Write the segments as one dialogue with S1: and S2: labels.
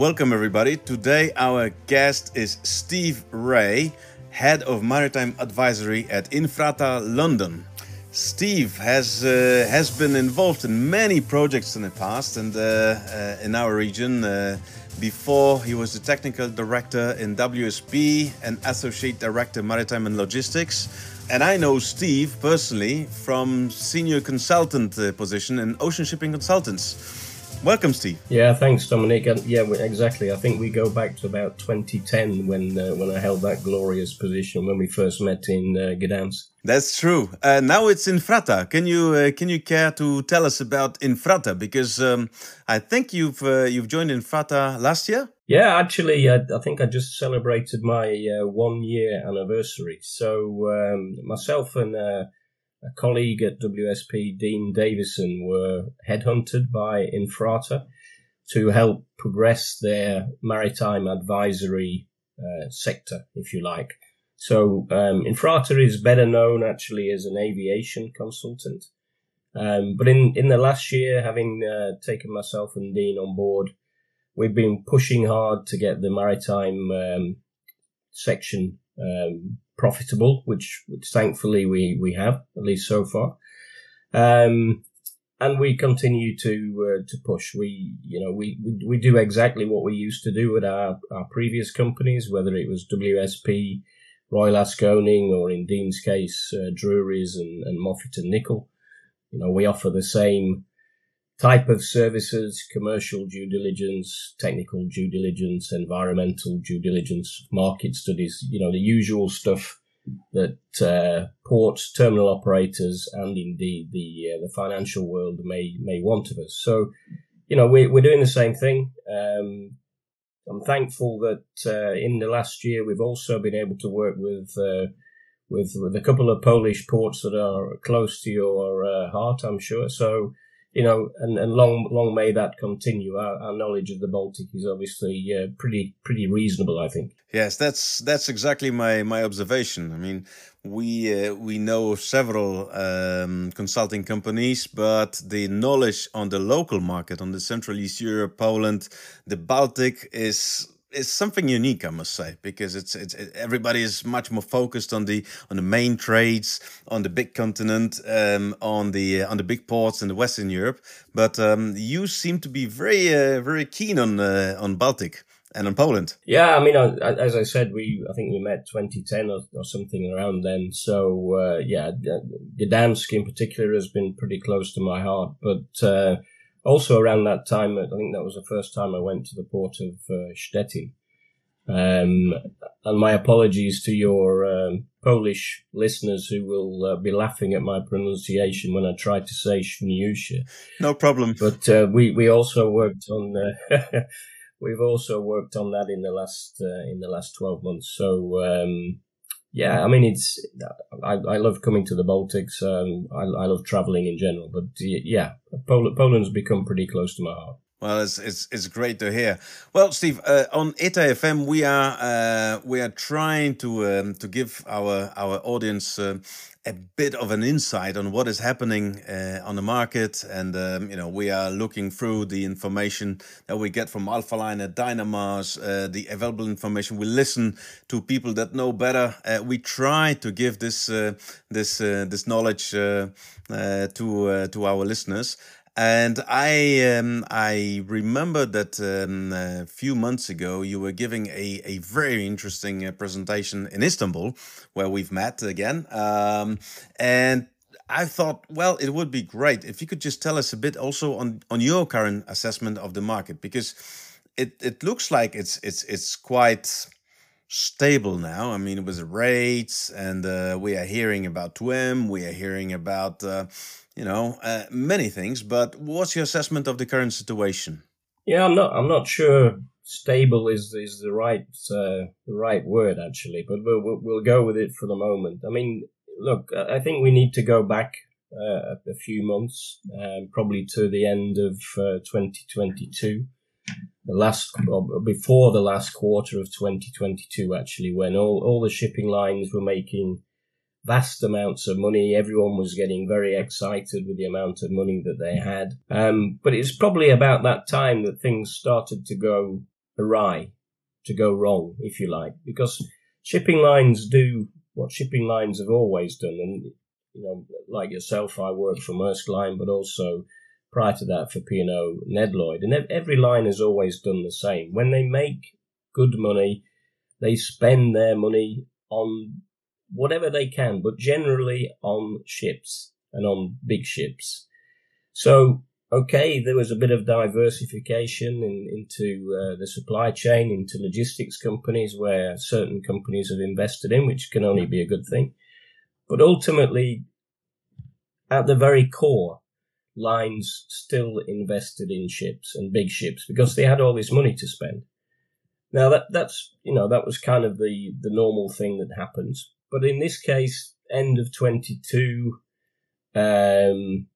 S1: welcome everybody. Today our guest is Steve Wray, Head of Maritime Advisory at Infrata London. Steve has uh, has been involved in many projects in the past and uh, uh, in our region. Uh, before he was the technical director in WSP and associate director maritime and logistics. And I know Steve personally from senior consultant uh, position in Ocean Shipping Consultants. Welcome, Steve.
S2: Yeah, thanks, Dominic. And yeah, exactly. I think we go back to about 2010 when uh, when I held that glorious position when we first met in uh, Gdansk.
S1: That's true. Uh, now it's Infrata. Can you uh, can you care to tell us about Infrata? Because um, I think you've uh, you've joined Infrata last year.
S2: Yeah, actually, I, I think I just celebrated my uh, one year anniversary. So um, myself and uh, a colleague at WSP, Dean Davison, were headhunted by Infrata to help progress their maritime advisory uh, sector, if you like. So um, Infrata is better known actually as an aviation consultant. Um, but in, in the last year, having uh, taken myself and Dean on board, we've been pushing hard to get the maritime um, section um, profitable, which, which thankfully we, we have, at least so far. Um, and we continue to uh, to push. We you know we, we we do exactly what we used to do with our, our previous companies, whether it was WSP, Royal Haskoning, or in Dean's case, uh, Drewrys and, and Moffatt and Nichol. You know, we offer the same type of services, commercial due diligence, technical due diligence, environmental due diligence, market studies, you know, the usual stuff that uh, ports, terminal operators, and indeed the uh, the financial world may may want of us. So, you know, we, we're doing the same thing. Um, I'm thankful that uh, in the last year we've also been able to work with uh, with with a couple of Polish ports that are close to your uh, heart, I'm sure. So you know, and, and long long may that continue. Our, our knowledge of the Baltic is obviously uh, pretty pretty reasonable, I think.
S1: Yes, that's that's exactly my my observation. I mean, we uh, we know several um, consulting companies, but the knowledge on the local market, on the Central East Europe, Poland, the Baltic is is something unique, I must say, because it's it's it, everybody is much more focused on the on the main trades, on the big continent, um, on the uh, on the big ports in the Western Europe. But um, you seem to be very uh, very keen on uh, on Baltic and on Poland.
S2: Yeah, I mean, as I said, we I think we met 2010 or, or something around then. So uh, yeah, Gdansk in particular has been pretty close to my heart, but uh, also around that time, I think that was the first time I went to the port of uh, Stettin. Um, and my apologies to your um, Polish listeners who will uh, be laughing at my pronunciation when I try to say Świnoujście.
S1: No problem.
S2: But uh, we we also worked on uh, we've also worked on that in the last uh, in the last twelve months. So um, yeah, I mean, it's I, I love coming to the Baltics. Um, I, I love traveling in general, but yeah, Poland, Poland's become pretty close to my heart.
S1: Well, it's, it's it's great to hear. Well, Steve, uh, on ETA FM, we are uh, we are trying to um, to give our our audience uh, a bit of an insight on what is happening uh, on the market, and um, you know we are looking through the information that we get from Alphaliner, Dynamars, uh, the available information. We listen to people that know better. Uh, we try to give this this this knowledge to to our listeners. And I um, I remember that um, a few months ago you were giving a, a very interesting uh, presentation in Istanbul, where we've met again. Um, and I thought, well, it would be great if you could just tell us a bit also on, on your current assessment of the market, because it, it looks like it's it's it's quite stable now. I mean, with the rates, and uh, we are hearing about TWIM, we are hearing about uh, you know, uh, many things. But what's your assessment of the current situation?
S2: Yeah, I'm not. I'm not sure. Stable is is the right uh, the right word actually, but we'll, we'll go with it for the moment. I mean, look, I think we need to go back uh, a few months, um, probably to the end of uh, 2022, the last before the last quarter of 2022, actually, when all all the shipping lines were making vast amounts of money. Everyone was getting very excited with the amount of money that they had. Um, but it's probably about that time that things started to go awry, to go wrong, if you like, because shipping lines do what shipping lines have always done. And, you know, like yourself, I worked for Maersk Line, but also prior to that for P&O Nedlloyd. And every line has always done the same. When they make good money, they spend their money on whatever they can, but generally on ships and on big ships. So, okay, there was a bit of diversification in, into uh, the supply chain, into logistics companies where certain companies have invested in, which can only be a good thing. But ultimately, at the very core, lines still invested in ships and big ships because they had all this money to spend. Now that that's you know that was kind of the the normal thing that happens. But in this case, end of 22, um,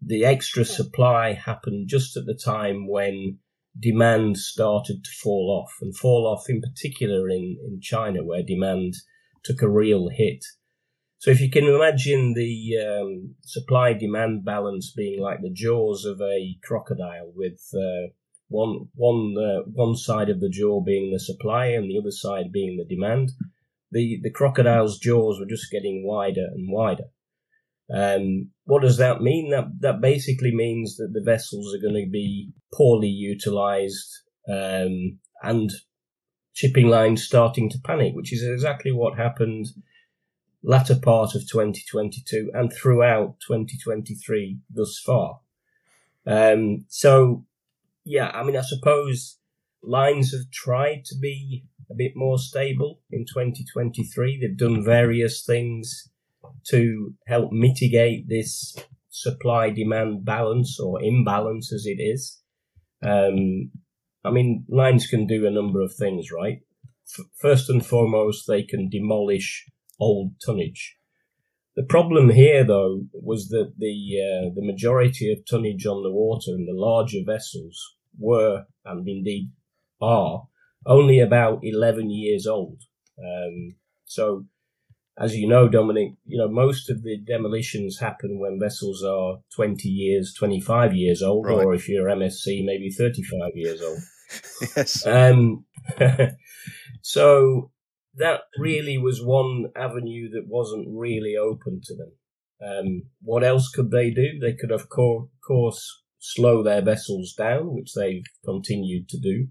S2: the extra supply happened just at the time when demand started to fall off and fall off in particular in, in China where demand took a real hit. So if you can imagine the um, supply demand balance being like the jaws of a crocodile with uh, one one uh, one side of the jaw being the supply and the other side being the demand, the, the crocodile's jaws were just getting wider and wider. Um, what does that mean? That that basically means that the vessels are going to be poorly utilized, um, and shipping lines starting to panic, which is exactly what happened latter part of 2022 and throughout 2023 thus far. Um, so, yeah, I mean, I suppose lines have tried to be a bit more stable in 2023. They've done various things to help mitigate this supply demand balance or imbalance as it is. Um, I mean, lines can do a number of things, right? F- first and foremost, they can demolish old tonnage. The problem here, though, was that the uh, the majority of tonnage on the water and the larger vessels were, and indeed are, only about 11 years old. Um, so, as you know, Dominic, you know, most of the demolitions happen when vessels are 20 years, 25 years old, right. or if you're MSC, maybe 35 years old.
S1: yes.
S2: Um, so that really was one avenue that wasn't really open to them. Um, what else could they do? They could, of course, slow their vessels down, which they've continued to do.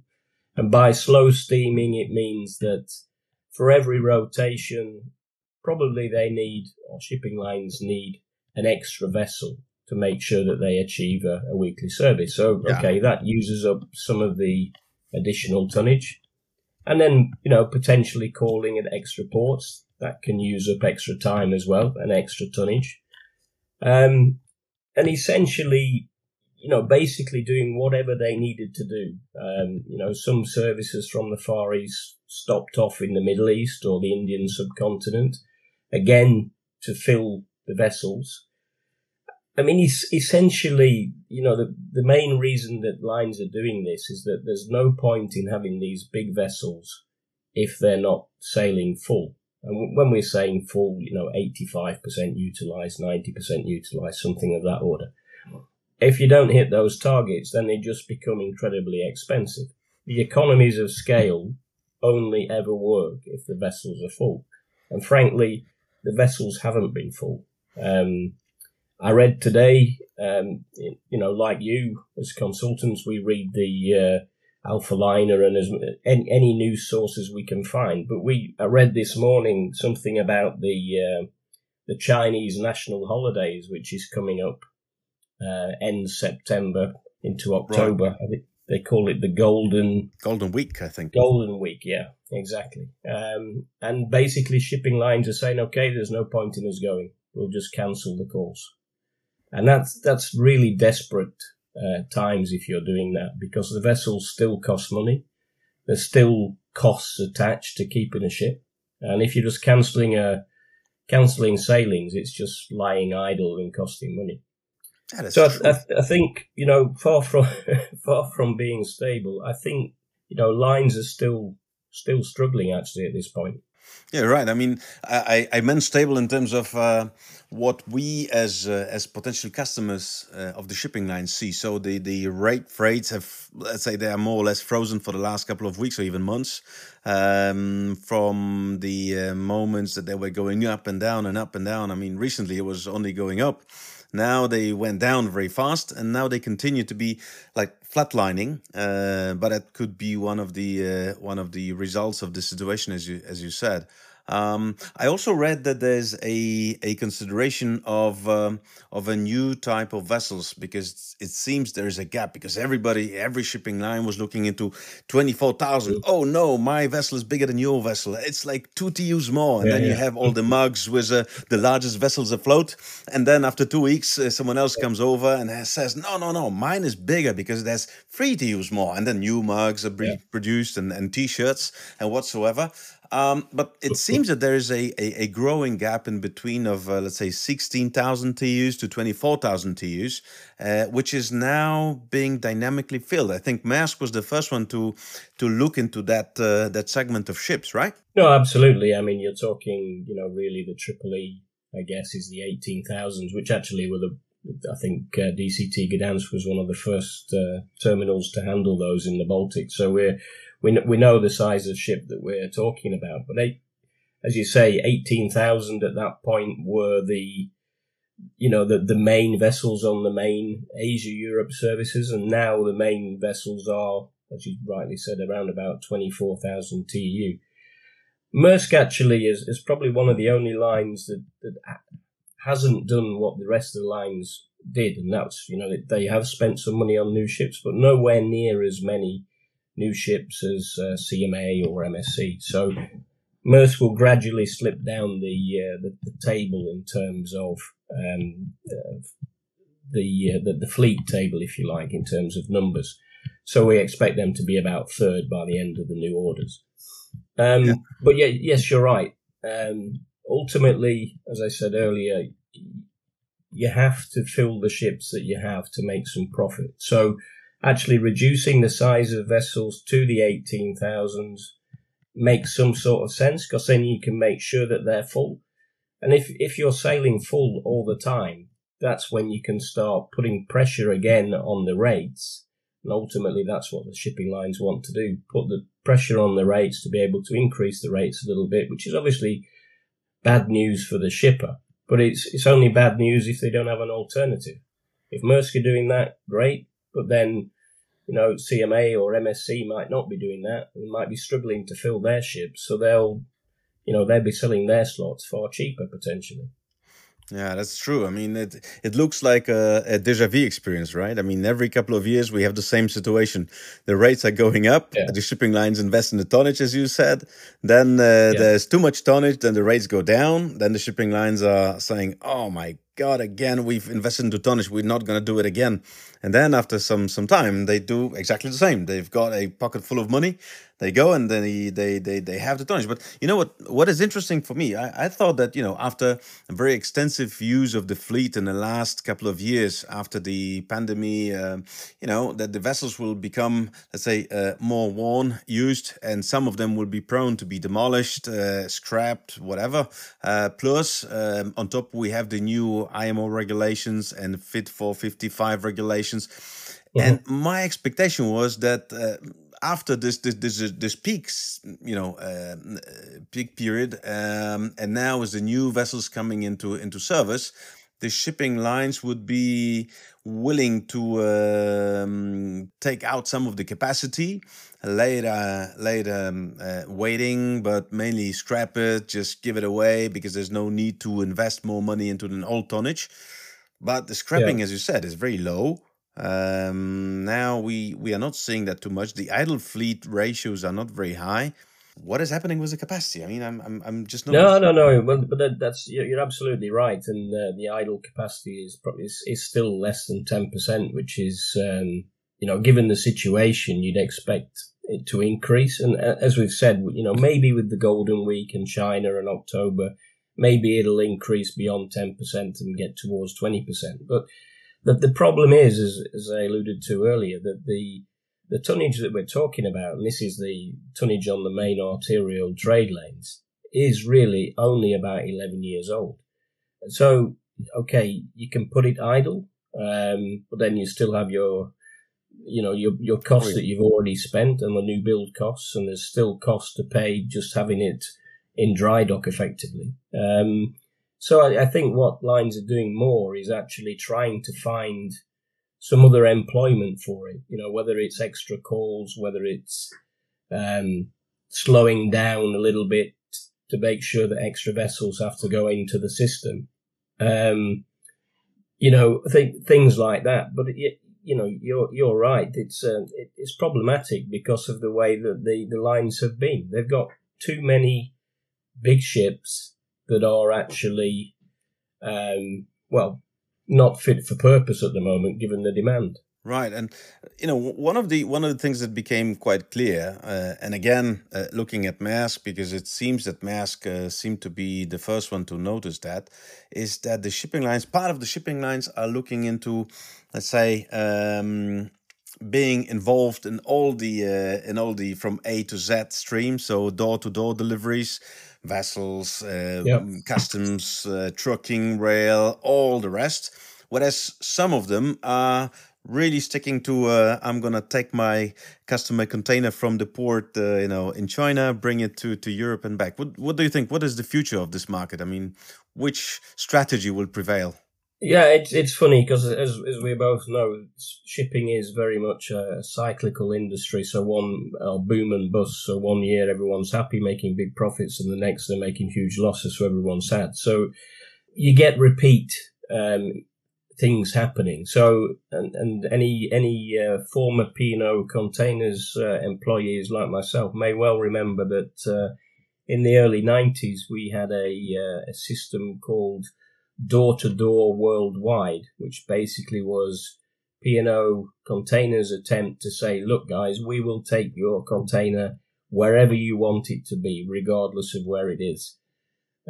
S2: And by slow steaming, it means that for every rotation, probably they need, or shipping lines need, an extra vessel to make sure that they achieve a, a weekly service. So, yeah. okay, that uses up some of the additional tonnage. And then, you know, potentially calling at extra ports. That can use up extra time as well and extra tonnage. Um, and essentially, you know, basically doing whatever they needed to do. Um, you know, some services from the Far East stopped off in the Middle East or the Indian subcontinent, again, to fill the vessels. I mean, essentially, you know, the, the main reason that lines are doing this is that there's no point in having these big vessels if they're not sailing full. And when we're saying full, you know, 85% utilized, 90% utilized, something of that order if you don't hit those targets, then they just become incredibly expensive. The economies of scale only ever work if the vessels are full. And frankly, the vessels haven't been full. Um, I read today, um, you know, like you as consultants, we read the uh, Alphaliner and as any, any, news sources we can find. But we, I read this morning something about the uh, the Chinese national holidays, which is coming up uh, ends September into October. Right. they call it the Golden
S1: Golden Week, I think.
S2: Golden Week, yeah, exactly. Um, and basically, shipping lines are saying, okay, there's no point in us going. We'll just cancel the calls." And that's that's really desperate uh, times if you're doing that because the vessels still cost money. There's still costs attached to keeping a ship, and if you're just cancelling a cancelling sailings, it's just lying idle and costing money so I, I, I, think you know, far from far from being stable, I think you know lines are still still struggling actually at this point.
S1: Yeah, right. I mean, I, I meant stable in terms of uh, what we as uh, as potential customers uh, of the shipping line see. So the the rate freights have, let's say, they are more or less frozen for the last couple of weeks or even months. Um, from the uh, moments that they were going up and down and up and down. I mean, recently it was only going up. Now they went down very fast, and now they continue to be like flatlining. Uh, but it could be one of the uh, one of the results of the situation, as you as you said. Um, I also read that there's a a consideration of um, of a new type of vessels because it seems there is a gap because everybody every shipping line was looking into twenty four thousand. Oh no, my vessel is bigger than your vessel. It's like two TEUs more, and yeah, then yeah. you have all the mugs with uh, the largest vessels afloat. And then after two weeks, uh, someone else comes over and says, "No, no, no, mine is bigger because there's three TEUs more." And then new mugs are yeah. produced and, and t-shirts and whatsoever. Um, but it seems that there is a, a, a growing gap in between of uh, let's say 16,000 TEUs to 24,000 TEUs, uh, which is now being dynamically filled. I think Maersk was the first one to to look into that uh, that segment of ships, right?
S2: No, absolutely. I mean, you're talking, you know, really the Triple E, I guess, is the 18,000s, which actually were the I think uh, DCT Gdansk was one of the first uh, terminals to handle those in the Baltic. So we're we we know the size of ship that we're talking about. But they, as you say, eighteen thousand at that point were the you know the the main vessels on the main Asia Europe services, and now the main vessels are, as you rightly said, around about twenty four thousand TEU. Maersk actually is, is probably one of the only lines that, that hasn't done what the rest of the lines did, and that's you know they have spent some money on new ships, but nowhere near as many new ships as uh, CMA or MSC. So Maersk will gradually slip down the uh, the, the, table in terms of um, uh, the, the, the fleet table, if you like, in terms of numbers. So we expect them to be about third by the end of the new orders. Um, yeah. But yeah, yes, you're right. Um, ultimately, as I said earlier, you have to fill the ships that you have to make some profit. So actually reducing the size of vessels to the 18,000 makes some sort of sense because then you can make sure that they're full. And if, if you're sailing full all the time, that's when you can start putting pressure again on the rates. And ultimately, that's what the shipping lines want to do put the pressure on the rates to be able to increase the rates a little bit, which is obviously bad news for the shipper. But it's, it's only bad news if they don't have an alternative. If Maersk are doing that, great. But then you know, CMA or MSC might not be doing that and might be struggling to fill their ships. So they'll, you know, they'll be selling their slots far cheaper potentially.
S1: Yeah, that's true. I mean, it it looks like a, a deja vu experience, right? I mean, every couple of years we have the same situation. The rates are going up. Yeah. The shipping lines invest in the tonnage, as you said. Then uh, yeah. there's too much tonnage. Then the rates go down. Then the shipping lines are saying, "Oh my God, again, we've invested into tonnage. We're not going to do it again." And then after some some time, they do exactly the same. They've got a pocket full of money. They go and then they they they, they have the tonnage. But you know what? What is interesting for me, I, I thought that you know after a very extensive use of the fleet in the last couple of years after the pandemic, uh, you know that the vessels will become let's say uh, more worn, used, and some of them will be prone to be demolished, uh, scrapped, whatever. Uh, plus, um, on top we have the new IMO regulations and Fit for 55 regulations Mm-hmm. And my expectation was that uh, after this this this, this peaks, you know, uh, peak period, um, and now as the new vessels coming into into service, the shipping lines would be willing to um, take out some of the capacity, later later um, uh, waiting, but mainly scrap it, just give it away because there's no need to invest more money into an old tonnage. But the scrapping, yeah. as you said, is very low. Um, now we we are not seeing that too much. The idle fleet ratios are not very high. What is happening with the capacity? I mean, I'm I'm, I'm just not.
S2: No, no, no. Well, but that, that's you're absolutely right, and uh, the idle capacity is probably is, is still less than ten percent, which is um, you know, given the situation, you'd expect it to increase. And uh, as we've said, you know, maybe with the Golden Week and China and October, maybe it'll increase beyond ten percent and get towards twenty percent, but the, the problem is, as, as I alluded to earlier, that the the tonnage that we're talking about, and this is the tonnage on the main arterial trade lanes, is really only about 11 years old. So, okay, you can put it idle, um, but then you still have your, you know, your, your costs that you've already spent and the new build costs, and there's still costs to pay just having it in dry dock effectively. Um, so I, I think what lines are doing more is actually trying to find some other employment for it. You know, whether it's extra calls, whether it's um, slowing down a little bit to make sure that extra vessels have to go into the system. Um, you know, think things like that. But it, you know, you're you're right. It's uh, it, it's problematic because of the way that the the lines have been. They've got too many big ships that are actually, um, well, not fit for purpose at the moment, given the demand.
S1: Right, and you know one of the one of the things that became quite clear, uh, and again uh, looking at Maersk because it seems that Maersk uh, seemed to be the first one to notice that, is that the shipping lines, part of the shipping lines, are looking into, let's say, um, being involved in all the uh, in all the from A to Z stream, so door to door deliveries, vessels, uh, yep. customs, uh, trucking, rail, all the rest. Whereas some of them are really sticking to uh, I'm gonna take my customer container from the port, uh, you know, in China, bring it to to Europe and back. What what do you think? What is the future of this market? I mean, which strategy will prevail?
S2: Yeah, it's it's funny because as as we both know, shipping is very much a cyclical industry. So one uh, boom and bust. So one year everyone's happy making big profits, and the next they're making huge losses. So everyone's sad. So you get repeat um, things happening. So and and any any uh, former P&O containers uh, employees like myself may well remember that uh, in the early nineties we had a uh, a system called door to door worldwide, which basically was P&O containers attempt to say, look, guys, we will take your container wherever you want it to be, regardless of where it is.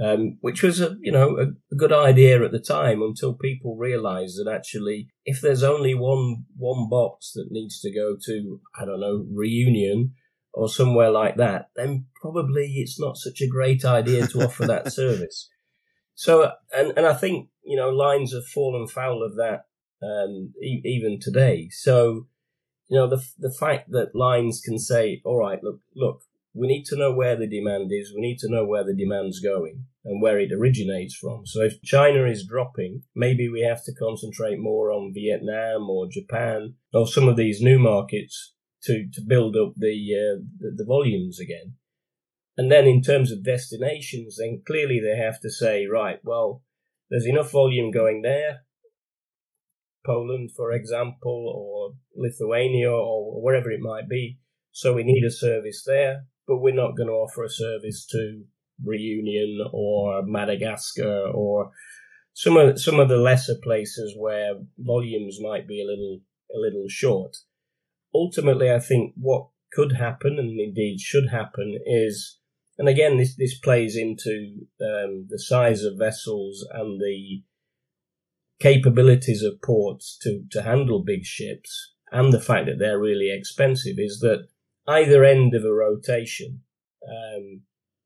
S2: Um, which was a you know a, a, good idea at the time until people realised that actually if there's only one one box that needs to go to I don't know reunion or somewhere like that, then probably it's not such a great idea to offer that service. So, and, and I think, you know, lines have fallen foul of that, um, e- even today. So, you know, the, the fact that lines can say, all right, look, look, we need to know where the demand is. We need to know where the demand's going and where it originates from. So if China is dropping, maybe we have to concentrate more on Vietnam or Japan or some of these new markets to, to build up the, uh, the, the volumes again. And then in terms of destinations, then clearly they have to say, right, well, there's enough volume going there, Poland, for example, or Lithuania, or wherever it might be. So we need a service there, but we're not going to offer a service to Reunion or Madagascar or some of some of the lesser places where volumes might be a little a little short. Ultimately, I think what could happen and indeed should happen is and again, this, this plays into um, the size of vessels and the capabilities of ports to, to handle big ships and the fact that they're really expensive is that either end of a rotation, um,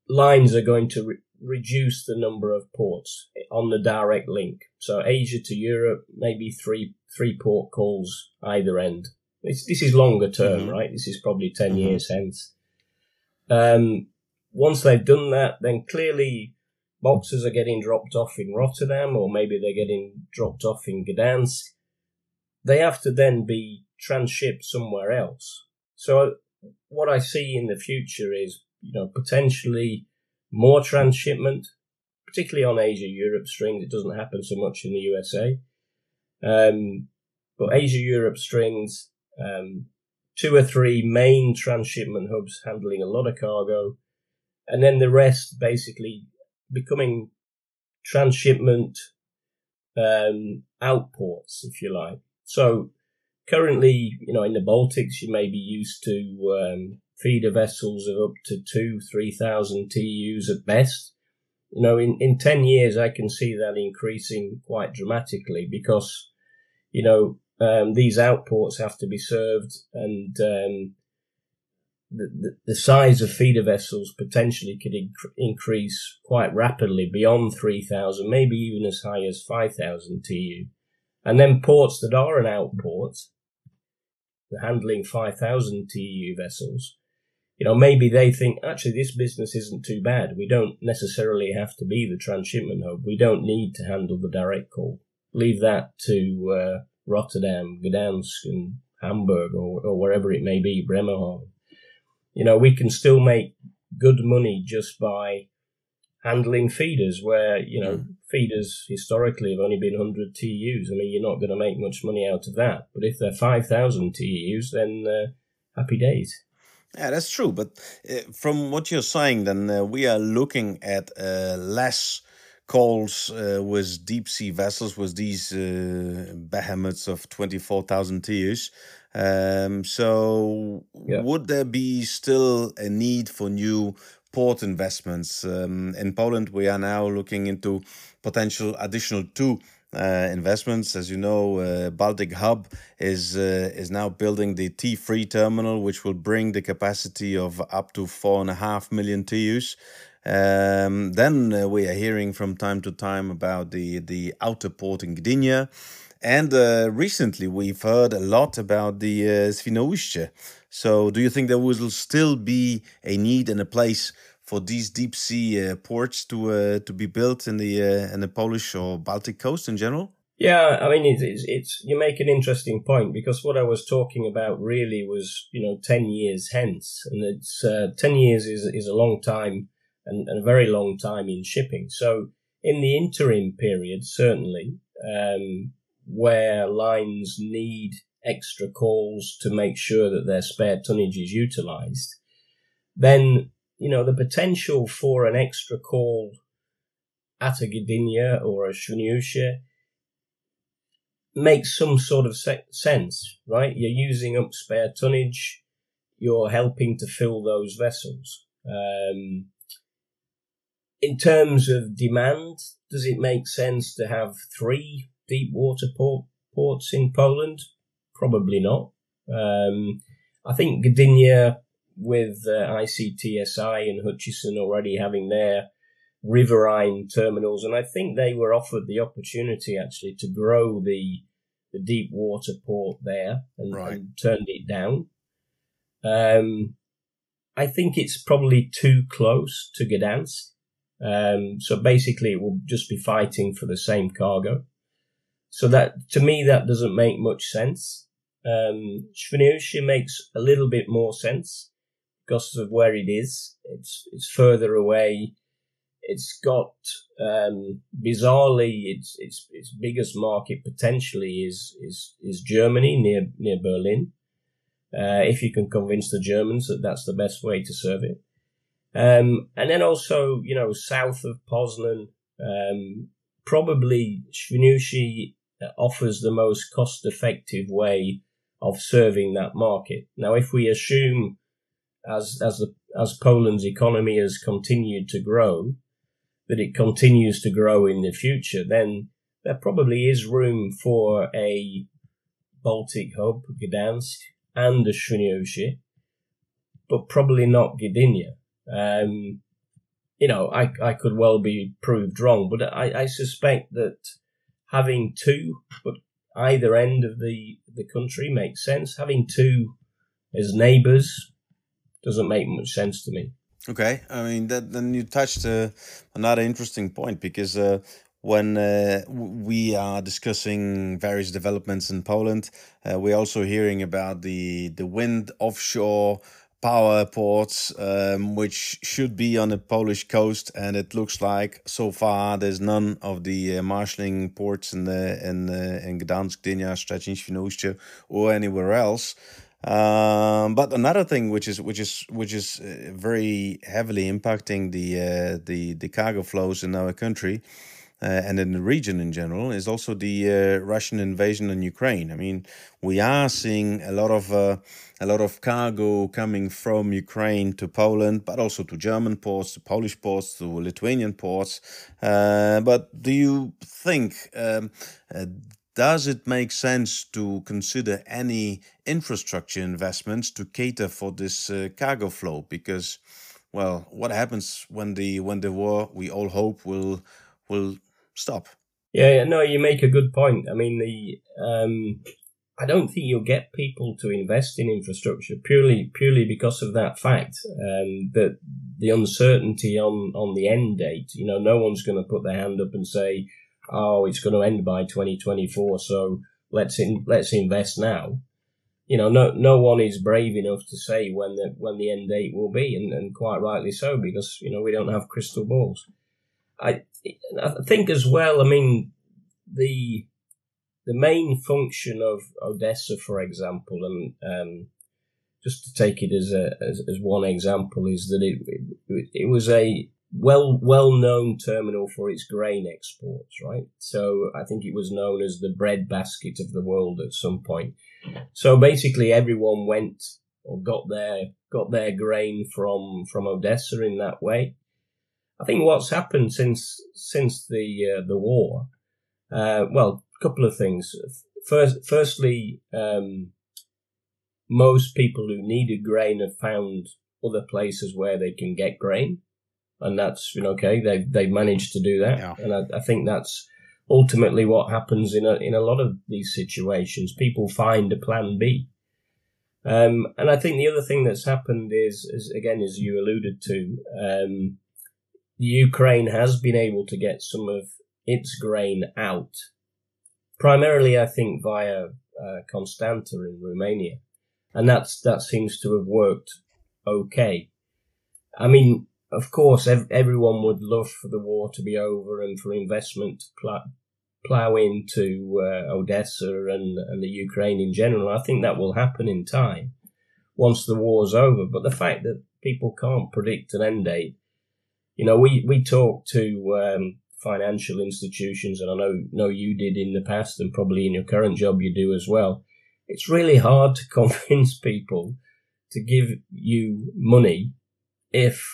S2: lines are going to re- reduce the number of ports on the direct link. So Asia to Europe, maybe three three port calls either end. This, this is longer term, mm-hmm. right? This is probably 10 mm-hmm. years hence. Um, once they've done that, then clearly boxes are getting dropped off in Rotterdam or maybe they're getting dropped off in Gdansk. They have to then be transshipped somewhere else. So what I see in the future is, you know, potentially more transshipment, particularly on Asia Europe strings. It doesn't happen so much in the USA. Um, but Asia Europe strings, um, two or three main transshipment hubs handling a lot of cargo and then the rest basically becoming transshipment um, outports, if you like. So currently, you know, in the Baltics, you may be used to um, feeder vessels of up to two, three thousand TEUs at best. You know, in, in 10 years, I can see that increasing quite dramatically because, you know, um, these outports have to be served and the, the size of feeder vessels potentially could inc- increase quite rapidly beyond 3,000, maybe even as high as 5,000 TEU. And then ports that are an outport, handling 5,000 TEU vessels, you know, maybe they think actually this business isn't too bad. We don't necessarily have to be the transshipment hub. We don't need to handle the direct call. Leave that to uh, Rotterdam, Gdansk, and Hamburg, or, or wherever it may be, Bremerhaven. You know, we can still make good money just by handling feeders where, you know, mm. feeders historically have only been 100 TEUs. I mean, you're not going to make much money out of that. But if they're 5,000 TEUs, then uh, happy days.
S1: Yeah, that's true. But uh, from what you're saying, then uh, we are looking at uh, less calls uh, with deep sea vessels, with these uh, behemoths of 24,000 TEUs. Um, so, yeah. would there be still a need for new port investments? Um, in Poland, we are now looking into potential additional two uh, investments. As you know, uh, Baltic Hub is uh, is now building the T3 terminal, which will bring the capacity of up to four and a half million TEUs. Um, then uh, we are hearing from time to time about the the outer port in Gdynia. And uh, recently, we've heard a lot about the uh. So, do you think there will still be a need and a place for these deep sea uh, ports to uh, to be built in the uh, in the Polish or Baltic coast in general?
S2: Yeah, I mean it's, it's, it's you make an interesting point because what I was talking about really was you know ten years hence, and it's uh, ten years is is a long time and, and, a very long time in shipping. So in the interim period, certainly um, where lines need extra calls to make sure that their spare tonnage is utilized, then you know, the potential for an extra call at a Gdynia or a Świnoujście makes some sort of se- sense, right? You're using up spare tonnage. You're helping to fill those vessels. Um, in terms of demand, does it make sense to have three deep water port, ports in Poland? Probably not. Um, I think Gdynia with uh, ICTSI and Hutchison already having their riverine terminals, and I think they were offered the opportunity actually to grow the the deep water port there and, right. and turned it down. Um, I think it's probably too close to Gdansk. Um, so basically, it will just be fighting for the same cargo. So that to me, that doesn't make much sense. Um, makes a little bit more sense because of where it is. It's it's further away. It's got um, bizarrely its its its biggest market potentially is is is Germany near near Berlin. Uh, if you can convince the Germans that that's the best way to serve it, um, and then also you know south of Poznan, um, probably Świnoujście offers the most cost effective way of serving that market. Now, if we assume as as the as Poland's economy has continued to grow, that it continues to grow in the future, then there probably is room for a Baltic hub, Gdansk, and a Świnoujście, but probably not Gdynia. Um, you know, I, I could well be proved wrong, but I, I suspect that having two, but either end of the, the country makes sense. Having two as neighbours doesn't make much sense to me.
S1: Okay, I mean that then you touched uh, another interesting point because uh, when uh, we are discussing various developments in Poland, uh, we're also hearing about the the wind offshore power ports, um, which should be on the Polish coast, and it looks like so far there's none of the uh, marshalling ports in the in in Gdansk, Gdynia, Szczecin, Świnoujście, or anywhere else. Um, but another thing which is which is which is uh, very heavily impacting the uh, the the cargo flows in our country uh, and in the region in general is also the uh, Russian invasion in Ukraine. I mean, we are seeing a lot of uh, a lot of cargo coming from Ukraine to Poland, but also to German ports, to Polish ports, to Lithuanian ports. Uh, but do you think um, does it make sense to consider any infrastructure investments to cater for this uh, cargo flow? Because, well, what happens when the when the war we all hope will will stop?
S2: Yeah, no, you make a good point. I mean, the um, I don't think you'll get people to invest in infrastructure purely purely because of that fact um, that the uncertainty on on the end date. You know, no one's going to put their hand up and say, "Oh, it's going to end by 2024, so let's in, let's invest now." You know, no no one is brave enough to say when the when the end date will be, and, and quite rightly so because you know we don't have crystal balls. I I think as well. I mean, the the main function of Odessa, for example, and um, just to take it as a as, as one example, is that it, it, it was a well well known terminal for its grain exports, right? So I think it was known as the breadbasket of the world at some point. So basically, everyone went or got their got their grain from from Odessa in that way. I think what's happened since since the uh, the war, uh, well, couple of things. First, firstly, um, most people who needed grain have found other places where they can get grain, and that's you know okay. They've they've managed to do that, yeah. and I, I, think that's ultimately what happens in a in a lot of these situations. People find a plan B. Um, and I think the other thing that's happened is, is again, as you alluded to, um, Ukraine has been able to get some of its grain out primarily, I think, via uh, Constanta in Romania, and that's that seems to have worked okay. I mean, of course, ev- everyone would love for the war to be over and for investment to pl- plow into uh, Odessa and, and the Ukraine in general. I think that will happen in time once the war's over. But the fact that people can't predict an end date, you know, we, we talk to um, financial institutions, and I know know you did in the past, and probably in your current job you do as well. It's really hard to convince people to give you money if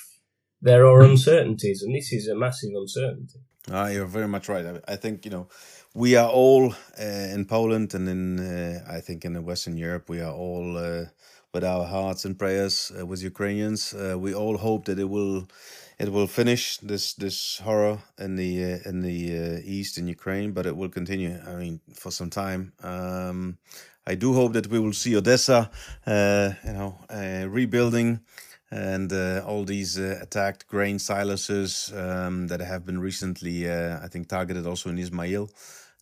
S2: there are uncertainties, and this is a massive uncertainty.
S1: Ah, you're very much right. I, I think you know we are all uh, in Poland and in uh, I think in Western Europe we are all uh, with our hearts and prayers uh, with Ukrainians. Uh, we all hope that it will it will finish this this horror in the uh, in the uh, east in Ukraine, but it will continue. I mean, for some time. Um, I do hope that we will see Odessa, uh, you know, uh, rebuilding, and uh, all these uh, attacked grain silos um, that have been recently, I think, targeted also in Ismail.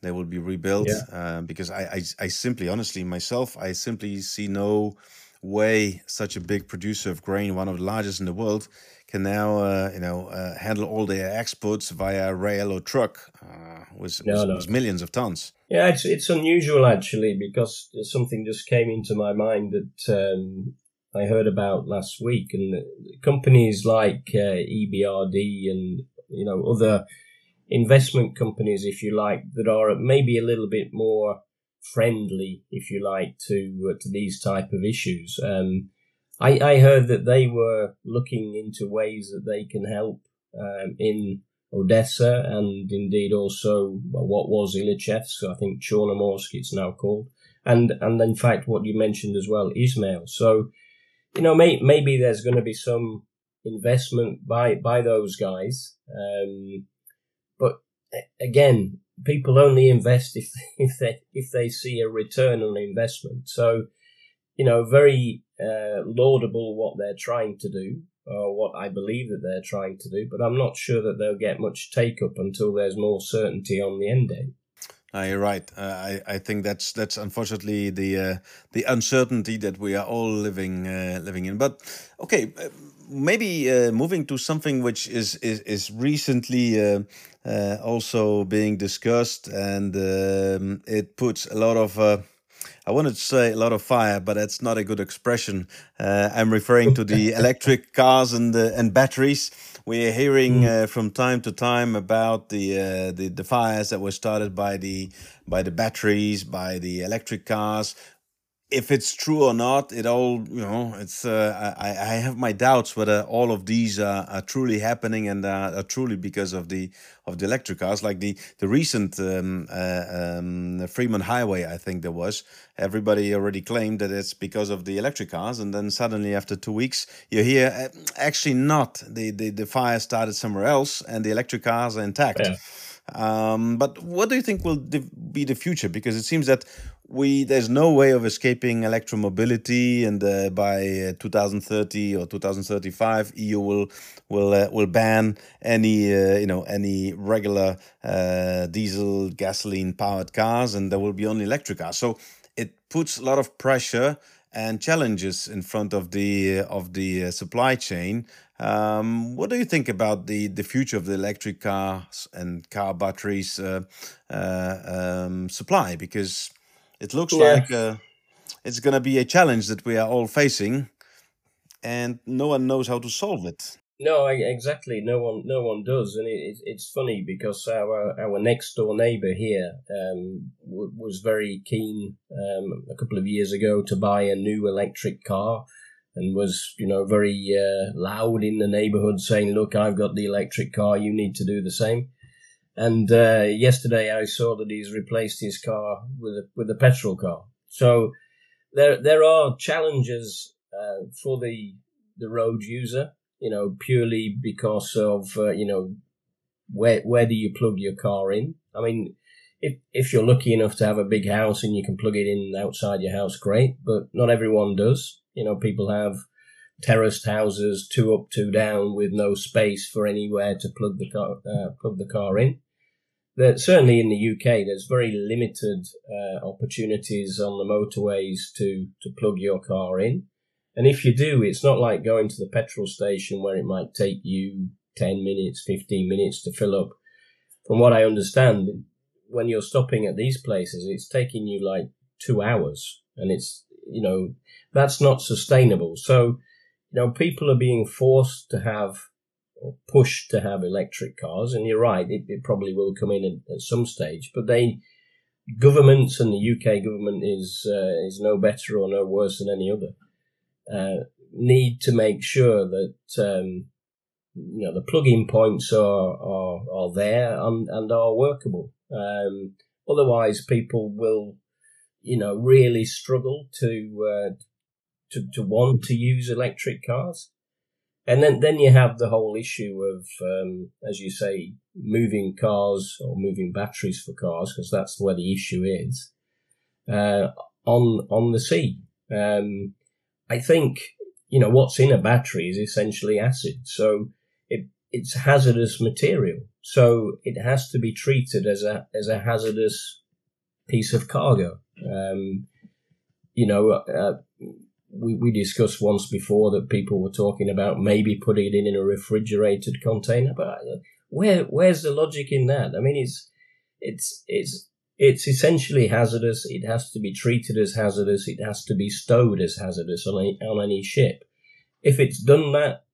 S1: They will be rebuilt yeah. because I, I, I simply, honestly, myself, I simply see no way such a big producer of grain, one of the largest in the world, can now uh, you know uh, handle all their exports via rail or truck uh, with, no, with, no. with, millions of tons.
S2: Yeah, it's it's unusual actually because something just came into my mind that um, I heard about last week, and companies like uh, EBRD and you know other investment companies, if you like, that are maybe a little bit more friendly, if you like, to uh, to these type of issues. Um, I, I heard that they were looking into ways that they can help um, in Odessa and indeed also what was Ilychevsk, I think Chornomorsk it's now called, and and in fact what you mentioned as well, Ismail. So, you know, may, maybe there's going to be some investment by by those guys, um, but again, people only invest if if they if they see a return on investment. So, you know, very uh, laudable what they're trying to do, or what I believe that they're trying to do, but I'm not sure that they'll get much take up until there's more certainty on the end date.
S1: Uh, you're right. Uh, I I think that's that's unfortunately the uh, the uncertainty that we are all living uh, living in. But okay, uh, maybe uh, moving to something which is is is recently also being discussed, and um, it puts a lot of I wanted to say a lot of fire, but that's not a good expression. Uh, I'm referring to the electric cars and the, and batteries. We're hearing mm. uh, from time to time about the, uh, the the fires that were started by the by the batteries, by the electric cars. If it's true or not, it all you know. It's uh, I, I have my doubts whether all of these are, are truly happening and are, are, truly because of the of the electric cars. Like the the recent um, uh, um, Highway, I think there was. Everybody already claimed that it's because of the electric cars, and then suddenly after two weeks, you hear uh, actually not. The, the the fire started somewhere else, and the electric cars are intact. Yeah. Um, but what do you think will be the future? Because it seems that we there's no way of escaping electromobility, and uh, by uh, 2030 or 2035, EU will will uh, will ban any uh, you know any regular uh, diesel gasoline powered cars, and there will be only electric cars. So it puts a lot of pressure and challenges in front of the uh, of the supply chain. Um, what do you think about the, the future of the electric cars and car batteries uh, uh, um, supply? Because it looks yeah. like uh, it's going to be a challenge that we are all facing, and no one knows how to solve it.
S2: No, exactly. No one, no one does, and it, it's funny because our our next door neighbour here um, w- was very keen um, a couple of years ago to buy a new electric car, and was you know very uh, loud in the neighbourhood saying, "Look, I've got the electric car. You need to do the same." And uh, yesterday I saw that he's replaced his car with a, with a petrol car. So there there are challenges uh, for the the road user, you know, purely because of uh, you know where where do you plug your car in? I mean, if if you're lucky enough to have a big house and you can plug it in outside your house, great. But not everyone does. You know, people have terraced houses, two up, two down, with no space for anywhere to plug the car uh, plug the car in. That certainly in the UK, there's very limited uh, opportunities on the motorways to to plug your car in. And if you do, it's not like going to the petrol station where it might take you 10 minutes, 15 minutes to fill up. From what I understand, when you're stopping at these places, it's taking you like two hours. And it's, you know, that's not sustainable. So, you know, people are being forced to have or pushed to have electric cars. And you're right, it, it probably will come in at, at, some stage. But they, governments and the UK government is uh, is no better or no worse than any other. Uh, need to make sure that um, you know the plug-in points are are, are there and, and are workable. Um, otherwise, people will, you know, really struggle to uh, to, to want to use electric cars. And then, then you have the whole issue of, um, as you say, moving cars or moving batteries for cars, because that's where the issue is, uh, on, on the sea. Um, I think, you know, what's in a battery is essentially acid. So it, it's hazardous material. So it has to be treated as a, as a hazardous piece of cargo. Um, you know, uh, we, we discussed once before that people were talking about maybe putting it in, in a refrigerated container, but uh, where where's the logic in that? I mean, it's it's it's it's essentially hazardous. It has to be treated as hazardous. It has to be stowed as hazardous on any, on any ship. If it's done that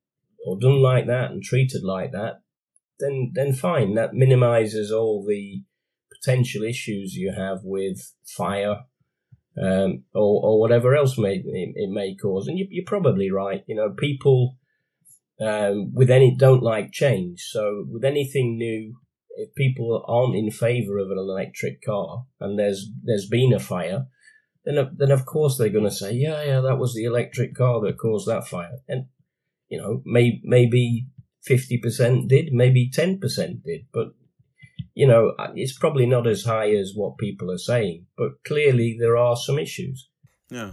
S2: or done like that and treated like that, then then fine. That minimises all the potential issues you have with fire um, or, or whatever else may it, it may cause. And you, are probably right. You know, people um, with any don't like change. So with anything new, if people aren't in favour of an electric car and there's there's been a fire, then then of course they're going to say, yeah, yeah, that was the electric car that caused that fire. And you know, may, maybe fifty percent did, maybe ten percent did, but you know, it's probably not as high as what people are saying, but clearly there are some issues.
S1: Yeah.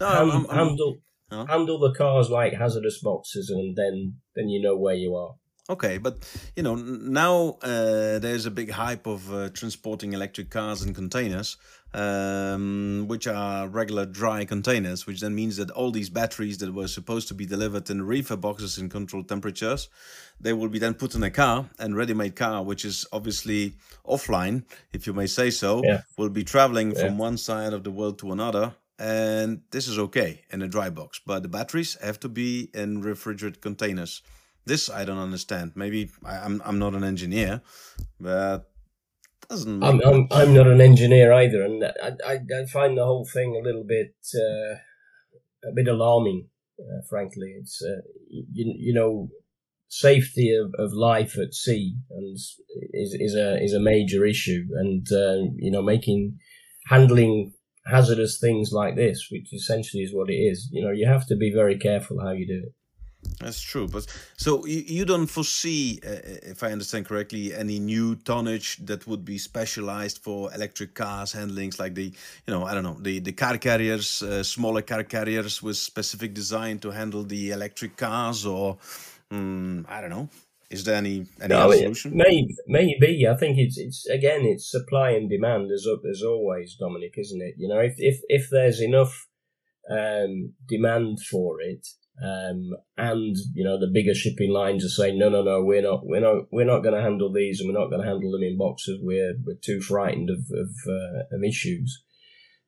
S2: No, Hand, I'm, I'm, handle huh? handle the cars like hazardous boxes, and then then you know where you are.
S1: Okay, but you know now uh, there's a big hype of uh, transporting electric cars in containers, um, which are regular dry containers, which then means that all these batteries that were supposed to be delivered in reefer boxes in controlled temperatures, they will be then put in a car and ready-made car, which is obviously offline, if you may say so, yeah. will be traveling yeah. from one side of the world to another and this is okay in a dry box but the batteries have to be in refrigerated containers this I don't understand. Maybe I, am I'm, I'm not an engineer, but doesn't.
S2: I'm, I'm, I'm not an engineer either, and I, I, I find the whole thing a little bit uh, a bit alarming. Uh, frankly, it's uh, you, you know safety of, of life at sea and is is a is a major issue, and uh, you know making handling hazardous things like this, which essentially is what it is. You know, you have to be very careful how you do it.
S1: That's true, but so you, you don't foresee, uh, if I understand correctly, any new tonnage that would be specialized for electric cars handlings, like the, you know, I don't know, the the car carriers, uh, smaller car carriers with specific design to handle the electric cars, or um, I don't know. Is there any any no, solution?
S2: Maybe, maybe. I think it's it's again it's supply and demand as as always, Dominic, isn't it? You know, if if if there's enough um, demand for it, um, and you know the bigger shipping lines are saying no, no, no, we're not, we're not, we're not going to handle these, and we're not going to handle them in boxes. We're we're too frightened of of, uh, of issues.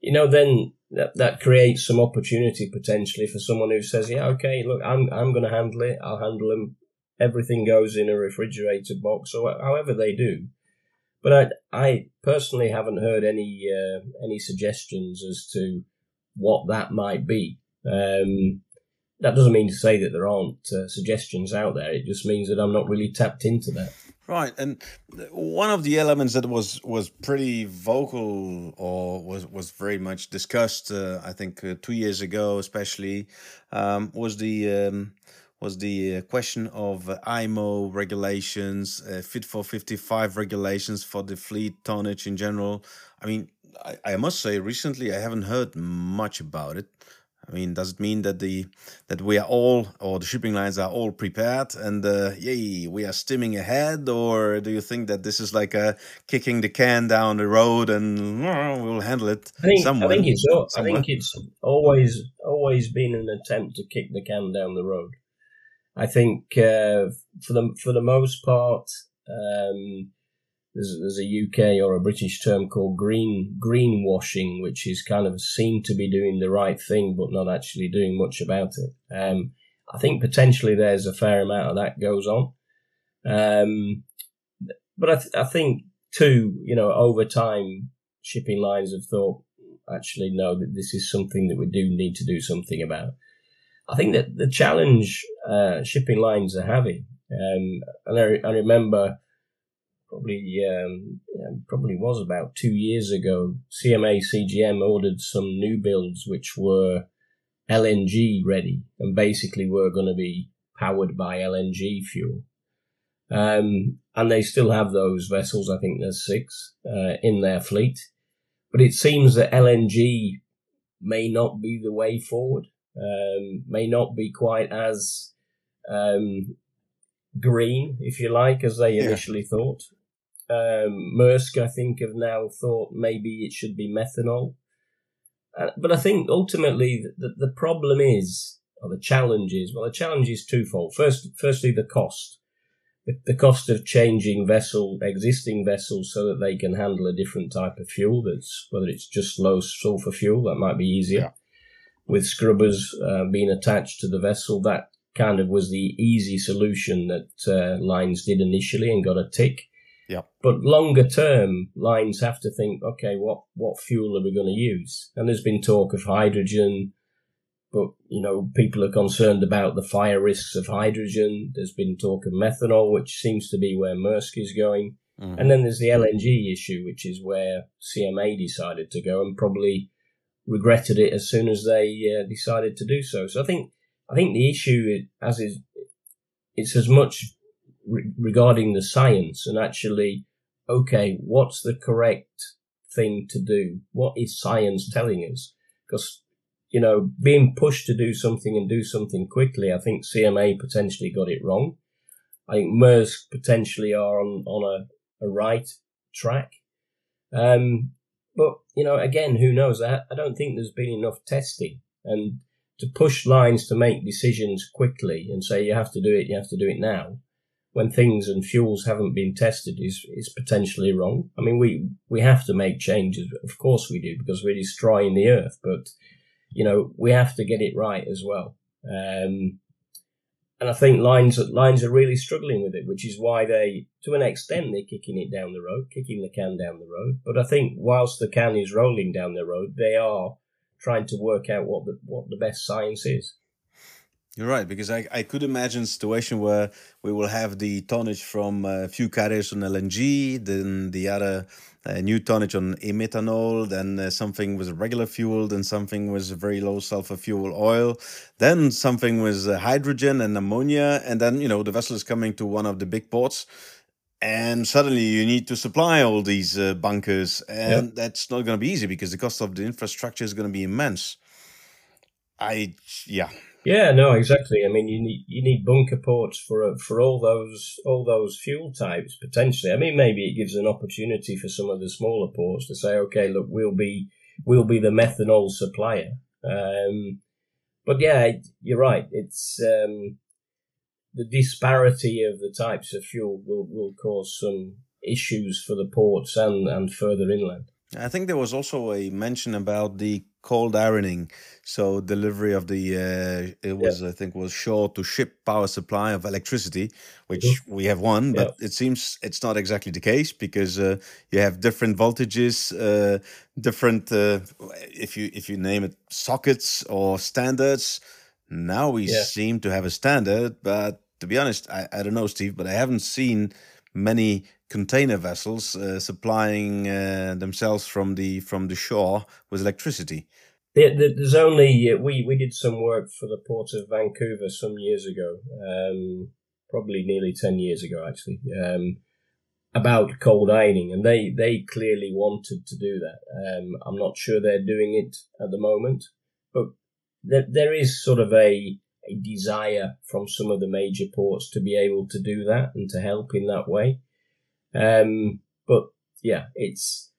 S2: You know, then that that creates some opportunity potentially for someone who says, yeah, okay, look, I'm I'm going to handle it. I'll handle them everything goes in a refrigerator box or however they do. But I, I personally haven't heard any uh, any suggestions as to what that might be. Um, that doesn't mean to say that there aren't uh, suggestions out there. It just means that I'm not really tapped into that.
S1: Right, and one of the elements that was was pretty vocal or was was very much discussed, uh, I think, uh, two years ago, especially, um, was the um, was the uh, question of IMO regulations, uh, Fit for 55 regulations for the fleet tonnage in general. I mean, I, I must say, recently I haven't heard much about it. I mean, does it mean that the that we are all or the shipping lines are all prepared and uh, yay, we are steaming ahead, or do you think that this is like a kicking the can down the road and uh, we'll handle it?
S2: I think, somewhere, I think it's I think it's always always been an attempt to kick the can down the road. I think uh, for the for the most part, um, there's, there's a UK or a British term called green greenwashing, which is kind of seen to be doing the right thing but not actually doing much about it. Um, I think potentially there's a fair amount of that goes on, um, but I, th- I think too, you know, over time, shipping lines have thought actually no, that this is something that we do need to do something about. I think that the challenge uh, shipping lines are having, um, and I, I, remember probably um, probably was about two years ago, CMA CGM ordered some new builds which were LNG ready and basically were going to be powered by LNG fuel. Um, and they still have those vessels. I think there's six uh, in their fleet, but it seems that LNG may not be the way forward um, may not be quite as um, green, if you like, as they yeah. initially thought. Um, Maersk, I think, have now thought maybe it should be methanol. Uh, but I think ultimately the, the problem is, or the challenge is, well, the challenge is twofold. First, firstly, the cost. The, the cost of changing vessel, existing vessels so that they can handle a different type of fuel that's, whether it's just low sulfur fuel, that might be easier. Yeah with scrubbers uh, being attached to the vessel. That kind of was the easy solution that uh, lines did initially and got a tick.
S1: Yeah.
S2: But longer term, lines have to think, okay, what, what fuel are we going to use? And there's been talk of hydrogen, but you know, people are concerned about the fire risks of hydrogen. There's been talk of methanol, which seems to be where Maersk is going. Mm-hmm. And then there's the LNG issue, which is where CMA decided to go and probably regretted it as soon as they uh, decided to do so. So I think I think the issue, is, as is, it's as much re- regarding the science and actually, okay, what's the correct thing to do? What is science telling us? Because you know, being pushed to do something and do something quickly, I think CMA potentially got it wrong. I think Maersk potentially are on, on a, a right track. Um, but, you know, again, who knows? I, I don't think there's been enough testing. And to push lines to make decisions quickly and say you have to do it, you have to do it now, when things and fuels haven't been tested is, is potentially wrong. I mean, we, we have to make changes. Of course we do because we're destroying the earth, but, you know, we have to get it right as well. Um, and I think lines lines are really struggling with it, which is why they, to an extent, they're kicking it down the road, kicking the can down the road. But I think whilst the can is rolling down the road, they are trying to work out what the what the best science is.
S1: You're right, because I, I could imagine a situation where we will have the tonnage from a few carriers on LNG, then the other uh, new tonnage on e-methanol, then uh, something was regular fuel, then something was very low sulfur fuel oil, then something was uh, hydrogen and ammonia, and then, you know, the vessel is coming to one of the big ports, and suddenly you need to supply all these uh, bunkers, and yep. that's not going to be easy because the cost of the infrastructure is going to be immense. I, yeah
S2: yeah, no, exactly. I mean, you need you need bunker ports for uh, for all those all those fuel types potentially. I mean, maybe it gives an opportunity for some of the smaller ports to say, okay, look, we'll be we'll be the methanol supplier. Um, but yeah, you're right. It's um, the disparity of the types of fuel will will cause some issues for the ports and and further inland.
S1: I think there was also a mention about the cold ironing, so delivery of the uh, it was yeah. I think was shore to ship power supply of electricity, which mm-hmm. we have one, but yeah. it seems it's not exactly the case because uh, you have different voltages, uh, different uh, if you if you name it sockets or standards. Now we yeah. seem to have a standard, but to be honest, I, I don't know, Steve, but I haven't seen many container vessels uh, supplying uh, themselves from the from the shore with electricity.
S2: There's only uh, we we did some work for the port of Vancouver some years ago, um, probably nearly ten years ago actually, um, about cold ironing, and they they clearly wanted to do that. Um, I'm not sure they're doing it at the moment, but there, there is sort of a a desire from some of the major ports to be able to do that and to help in that way. Um, but yeah, it's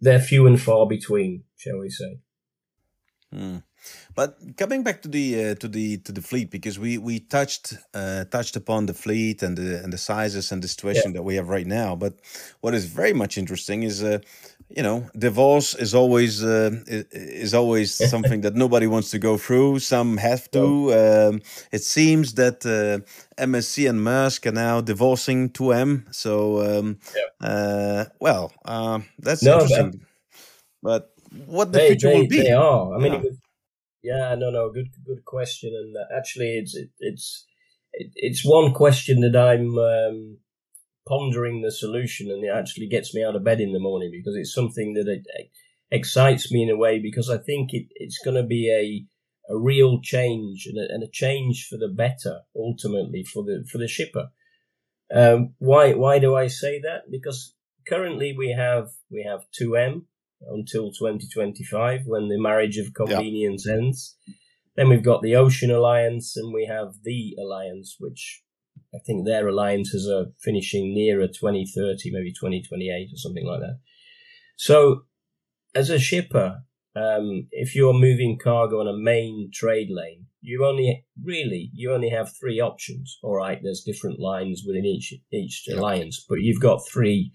S2: they're few and far between, shall we say?
S1: Mm. But coming back to the uh, to the to the fleet, because we we touched uh, touched upon the fleet and the and the sizes and the situation yeah. that we have right now. But what is very much interesting is uh, you know, divorce is always uh, is always something that nobody wants to go through. Some have to. Um, it seems that uh, MSC and Maersk are now divorcing 2M. So, um, yeah. uh, well, uh, that's no, interesting. But, but what the
S2: they,
S1: future
S2: they,
S1: will be?
S2: They are. I mean, yeah, was, yeah no, no, good, good question. And uh, actually, it's it, it's it, it's one question that I'm. Um, pondering the solution and it actually gets me out of bed in the morning because it's something that it, excites me in a way because I think it, it's going to be a a real change and a, and a, change for the better ultimately for the for the shipper. Um, why why do I say that? Because currently we have we have two M until 2025 when the marriage of convenience yeah. ends. Then we've got the Ocean Alliance and we have the Alliance, which I think their alliances are finishing nearer 2030, maybe 2028 or something like that. So, as a shipper, um, if you're moving cargo on a main trade lane, you only really you only have three options. All right, there's different lines within each each yep. alliance, but you've got three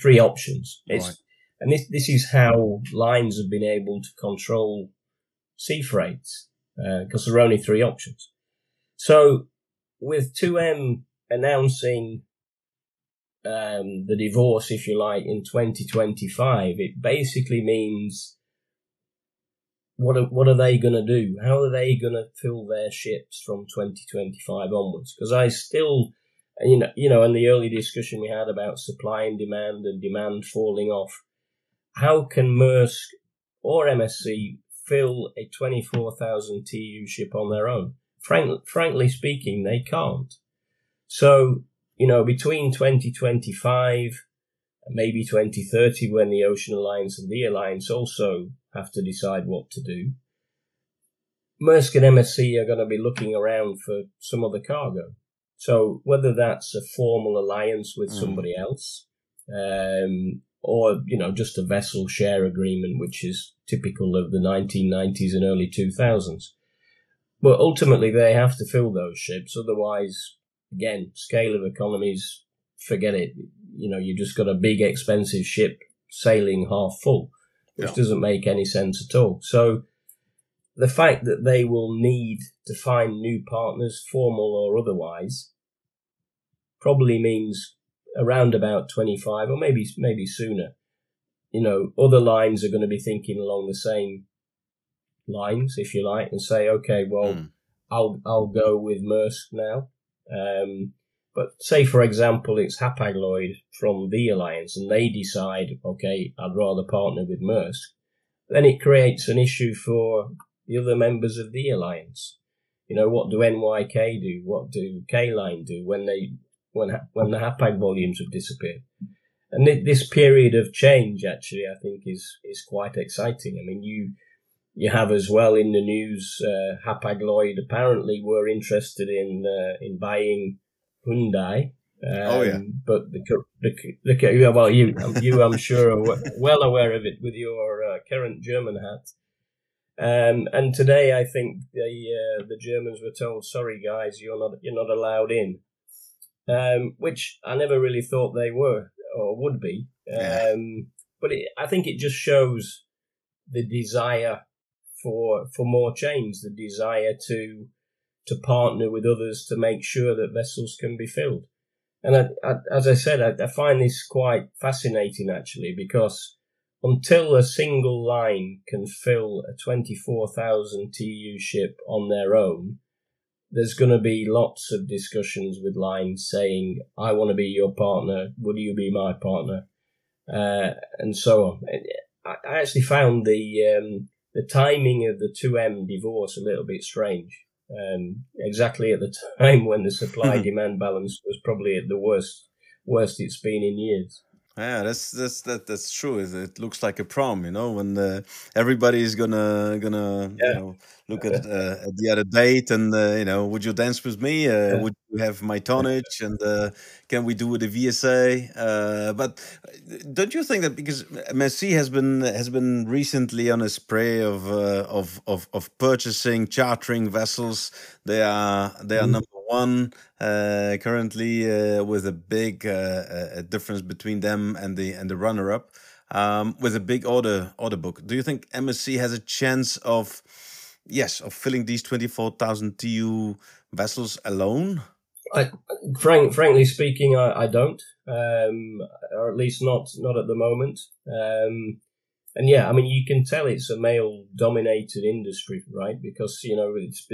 S2: three options. Right. And this this is how lines have been able to control sea freights because uh, there are only three options. So with 2M announcing um, the divorce, if you like, in 2025, it basically means what are, what are they going to do? How are they going to fill their ships from 2025 onwards? Because I still, you know, you know, in the early discussion we had about supply and demand and demand falling off, how can Maersk or MSC fill a 24,000 TEU ship on their own? Frank, frankly speaking, they can't. So, you know, between 2025 and maybe 2030, when the Ocean Alliance and the Alliance also have to decide what to do, Maersk and MSC are going to be looking around for some other cargo. So whether that's a formal alliance with mm. somebody else, um, or you know just a vessel share agreement, which is typical of the 1990s and early 2000s, but ultimately, they have to fill those ships. Otherwise, again, scale of economies, forget it. You know, you've just got a big, expensive ship sailing half full, which yeah. doesn't make any sense at all. So the fact that they will need to find new partners, formal or otherwise, probably means around about 25 or maybe maybe sooner. You know, other lines are going to be thinking along the same lines, if you like, and say, okay, well, mm. I'll I'll go with Maersk now. Um, but say, for example, it's Hapag-Lloyd from the alliance, and they decide, okay, I'd rather partner with Maersk. Then it creates an issue for the other members of the alliance. You know, what do NYK do? What do K Line do when they when when the Hapag volumes have disappeared? And this period of change, actually, I think is is quite exciting. I mean, you you have as well in the news, uh, Hapag Lloyd apparently were interested in uh, in buying Hyundai. Um, oh yeah, but the the, the well you you I'm sure are well aware of it with your uh, current German hat. Um, and today I think the uh, the Germans were told, sorry guys, you're not you're not allowed in, um, which I never really thought they were or would be. Yeah. Um, but it, I think it just shows the desire for for more change, the desire to to partner with others to make sure that vessels can be filled. And I, I, as I said, I, I find this quite fascinating actually because until a single line can fill a 24,000 TEU ship on their own, there's going to be lots of discussions with lines saying, I want to be your partner. Will you be my partner? Uh, and so on. I actually found the um, the timing of the 2M divorce a little bit strange. Um, exactly at the time when the supply demand balance was probably at the worst worst it's been in years.
S1: Yeah, that's that's that that's true. It looks like a prom, you know, when uh, everybody is gonna gonna yeah. you know look at uh, at the other date and uh, you know, would you dance with me? Uh, yeah. Would you have my tonnage? And uh, can we do the VSA? Uh, but don't you think that because MSC has been has been recently on a spray of of of of purchasing chartering vessels, they are they are mm. number one uh, currently uh, with a big uh, difference between them and the and the runner up um, with a big order order book. Do you think MSC has a chance of yes of filling these twenty four thousand TEU vessels alone?
S2: I, frank, frankly speaking, I, I don't, um, or at least not not at the moment. Um, and yeah, I mean, you can tell it's a male dominated industry, right? Because, you know, it's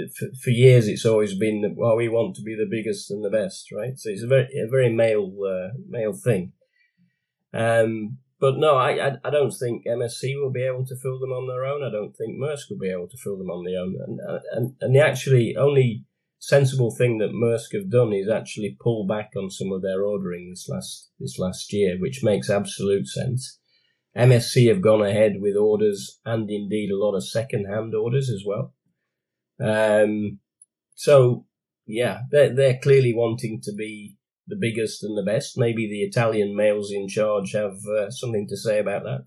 S2: for, years, it's always been, well, we want to be the biggest and the best, right? So it's a very, a very male, uh, male thing. Um, but no, I, I, I don't think MSC will be able to fill them on their own. I don't think Maersk will be able to fill them on their own. And, and, and the actually only sensible thing that Maersk have done is actually pull back on some of their ordering this last, this last year, which makes absolute sense MSC have gone ahead with orders and indeed a lot of second hand orders as well. Um, so yeah, they're, they're clearly wanting to be the biggest and the best. Maybe the Italian males in charge have uh, something to say about that.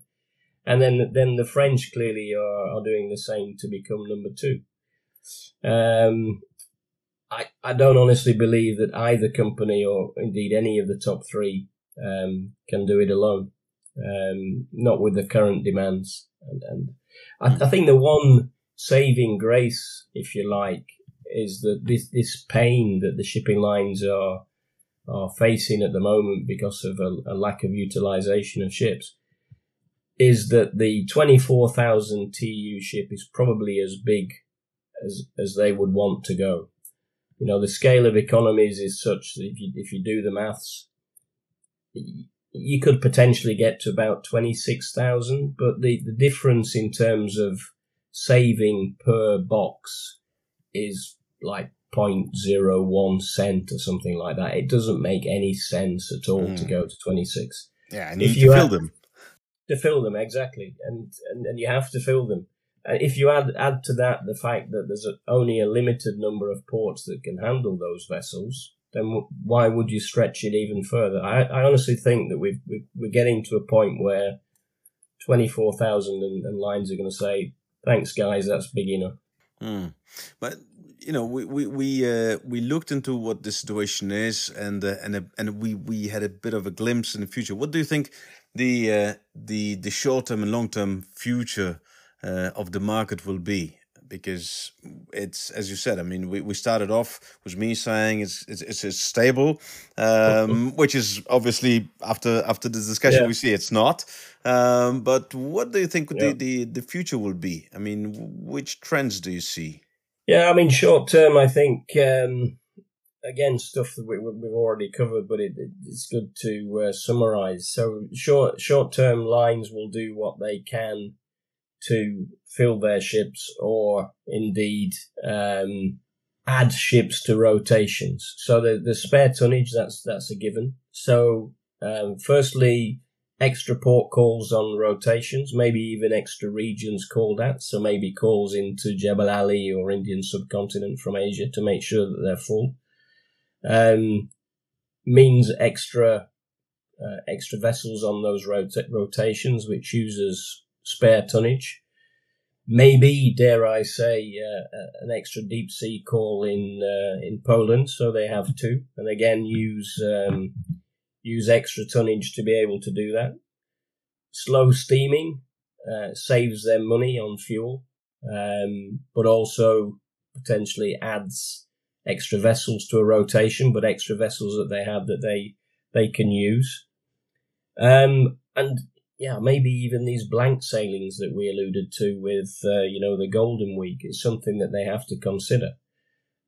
S2: And then, then the French clearly are, are doing the same to become number two. Um, I, I don't honestly believe that either company or indeed any of the top three um, can do it alone um, not with the current demands. And, and I, I, think the one saving grace, if you like, is that this this pain that the shipping lines are are facing at the moment because of a, a lack of utilization of ships is that the 24,000 TEU ship is probably as big as as they would want to go. You know, the scale of economies is such that if you if you do the maths, you could potentially get to about 26,000, but the, the difference in terms of saving per box is like 0.01 cent or something like that. It doesn't make any sense at all mm. to hmm. go to 26.
S1: Yeah, and if you, fill them.
S2: To fill them, exactly. And, and, and you have to fill them. And if you add, add to that the fact that there's a, only a limited number of ports that can handle those vessels, then why would you stretch it even further? I, I honestly think that we've, we're getting to a point where 24,000 and, and lines are going to say, thanks guys, that's big enough.
S1: Mm. But you know, we we we uh, we looked into what the situation is, and uh, and uh, and we we had a bit of a glimpse in the future. What do you think the uh, the the short term and long term future uh, of the market will be? Because it's as you said. I mean, we, we started off with me saying it's it's, it's, stable, um, which is obviously after after the discussion yeah. we see it's not. Um, but what do you think yeah. the, the the future will be? I mean, which trends do you see?
S2: Yeah, I mean, short term, I think. Um, again, stuff that we, have already covered, but it, it's good to uh, summarize. So, short short term lines will do what they can to fill their ships or indeed um, add ships to rotations. So the, the spare tonnage, that's, that's a given. So, um, firstly, extra port calls on rotations, maybe even extra regions called at. So maybe calls into Jebel Ali or Indian subcontinent from Asia to make sure that they're full. Um, means extra, uh, extra vessels on those rota- rotations, which uses spare tonnage. Maybe, dare I say, uh, uh, an extra deep sea call in uh, in Poland, so they have two, and again use um, use extra tonnage to be able to do that. Slow steaming uh, saves them money on fuel, um, but also potentially adds extra vessels to a rotation, but extra vessels that they have that they they can use. Um, and yeah, maybe even these blank sailings that we alluded to with, uh, you know, the Golden Week is something that they have to consider.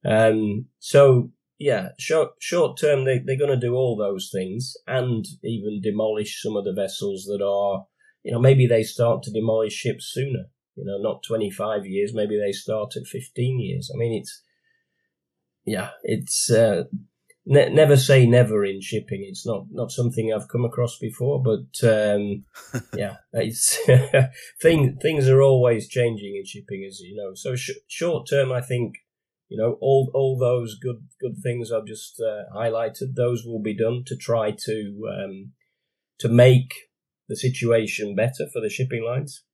S2: Um, so yeah, short short term they they're going to do all those things and even demolish some of the vessels that are, you know, maybe they start to demolish ships sooner. You know, not twenty five years. Maybe they start at fifteen years. I mean, it's yeah, it's uh, ne- never say never in shipping. It's not not something I've come across before, but um, yeah, it's things things are always changing in shipping, as you know. So sh- short term, I think you know all all those good good things I've just uh, highlighted. Those will be done to try to um, to make the situation better for the shipping lines,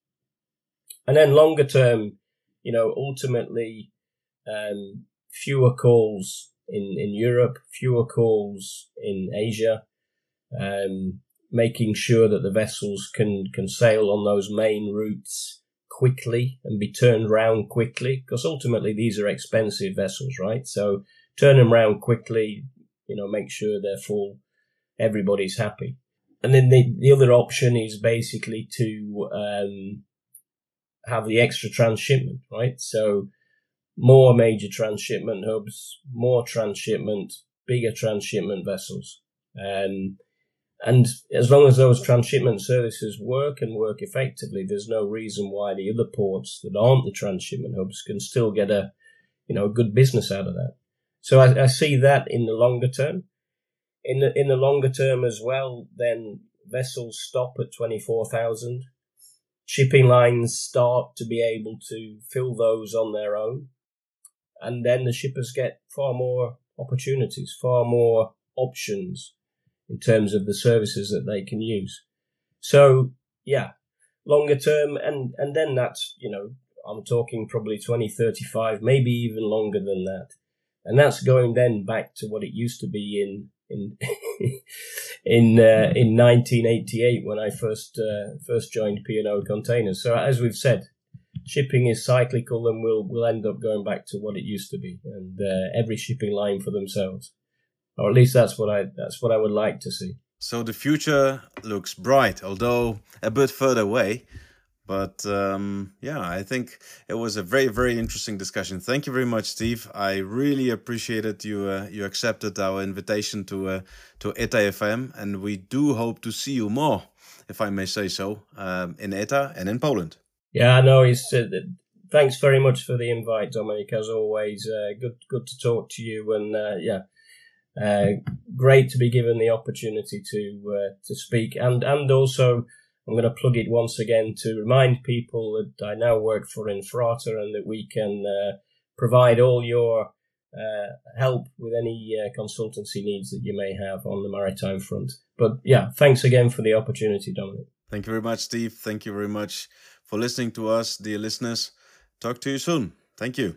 S2: and then longer term, you know, ultimately. Um, fewer calls in, in Europe, fewer calls in Asia, um, making sure that the vessels can, can sail on those main routes quickly and be turned round quickly, because ultimately these are expensive vessels, right? So turn them round quickly, you know, make sure they're full, everybody's happy. And then the, the other option is basically to um, have the extra transshipment, right? So more major transshipment hubs, more transshipment, bigger transshipment vessels. Um, and as long as those transshipment services work and work effectively, there's no reason why the other ports that aren't the transshipment hubs can still get a, you know, a good business out of that. So I, I see that in the longer term. In the in the longer term as well, then vessels stop at twenty four thousand. Shipping lines start to be able to fill those on their own and then the shippers get far more opportunities, far more options in terms of the services that they can use. So yeah, longer term, and and then that's you know I'm talking probably 2035, maybe even longer than that, and that's going then back to what it used to be in in in uh, in 1988 when I first uh, first joined P&O Containers. So as we've said, shipping is cyclical and will will end up going back to what it used to be, and uh, every shipping line for themselves, or at least that's what I that's what I would like to see.
S1: So the future looks bright, although a bit further away. But um, yeah, I think it was a very very interesting discussion. Thank you very much, Steve. I really appreciated you uh, you accepted our invitation to uh, to ETA FM, and we do hope to see you more, if I may say so, um, in ETA and in Poland.
S2: Yeah, no, it's uh, thanks very much for the invite, Dominic. As always, uh, good good to talk to you, and uh, yeah, uh, great to be given the opportunity to uh, to speak, and and also I'm going to plug it once again to remind people that I now work for Infrata, and that we can uh, provide all your help with any consultancy needs that you may have on the maritime front. But yeah, thanks again for the opportunity, Dominic.
S1: Thank you very much, Steve. Thank you very much for listening to us, dear listeners. Talk to you soon. Thank you.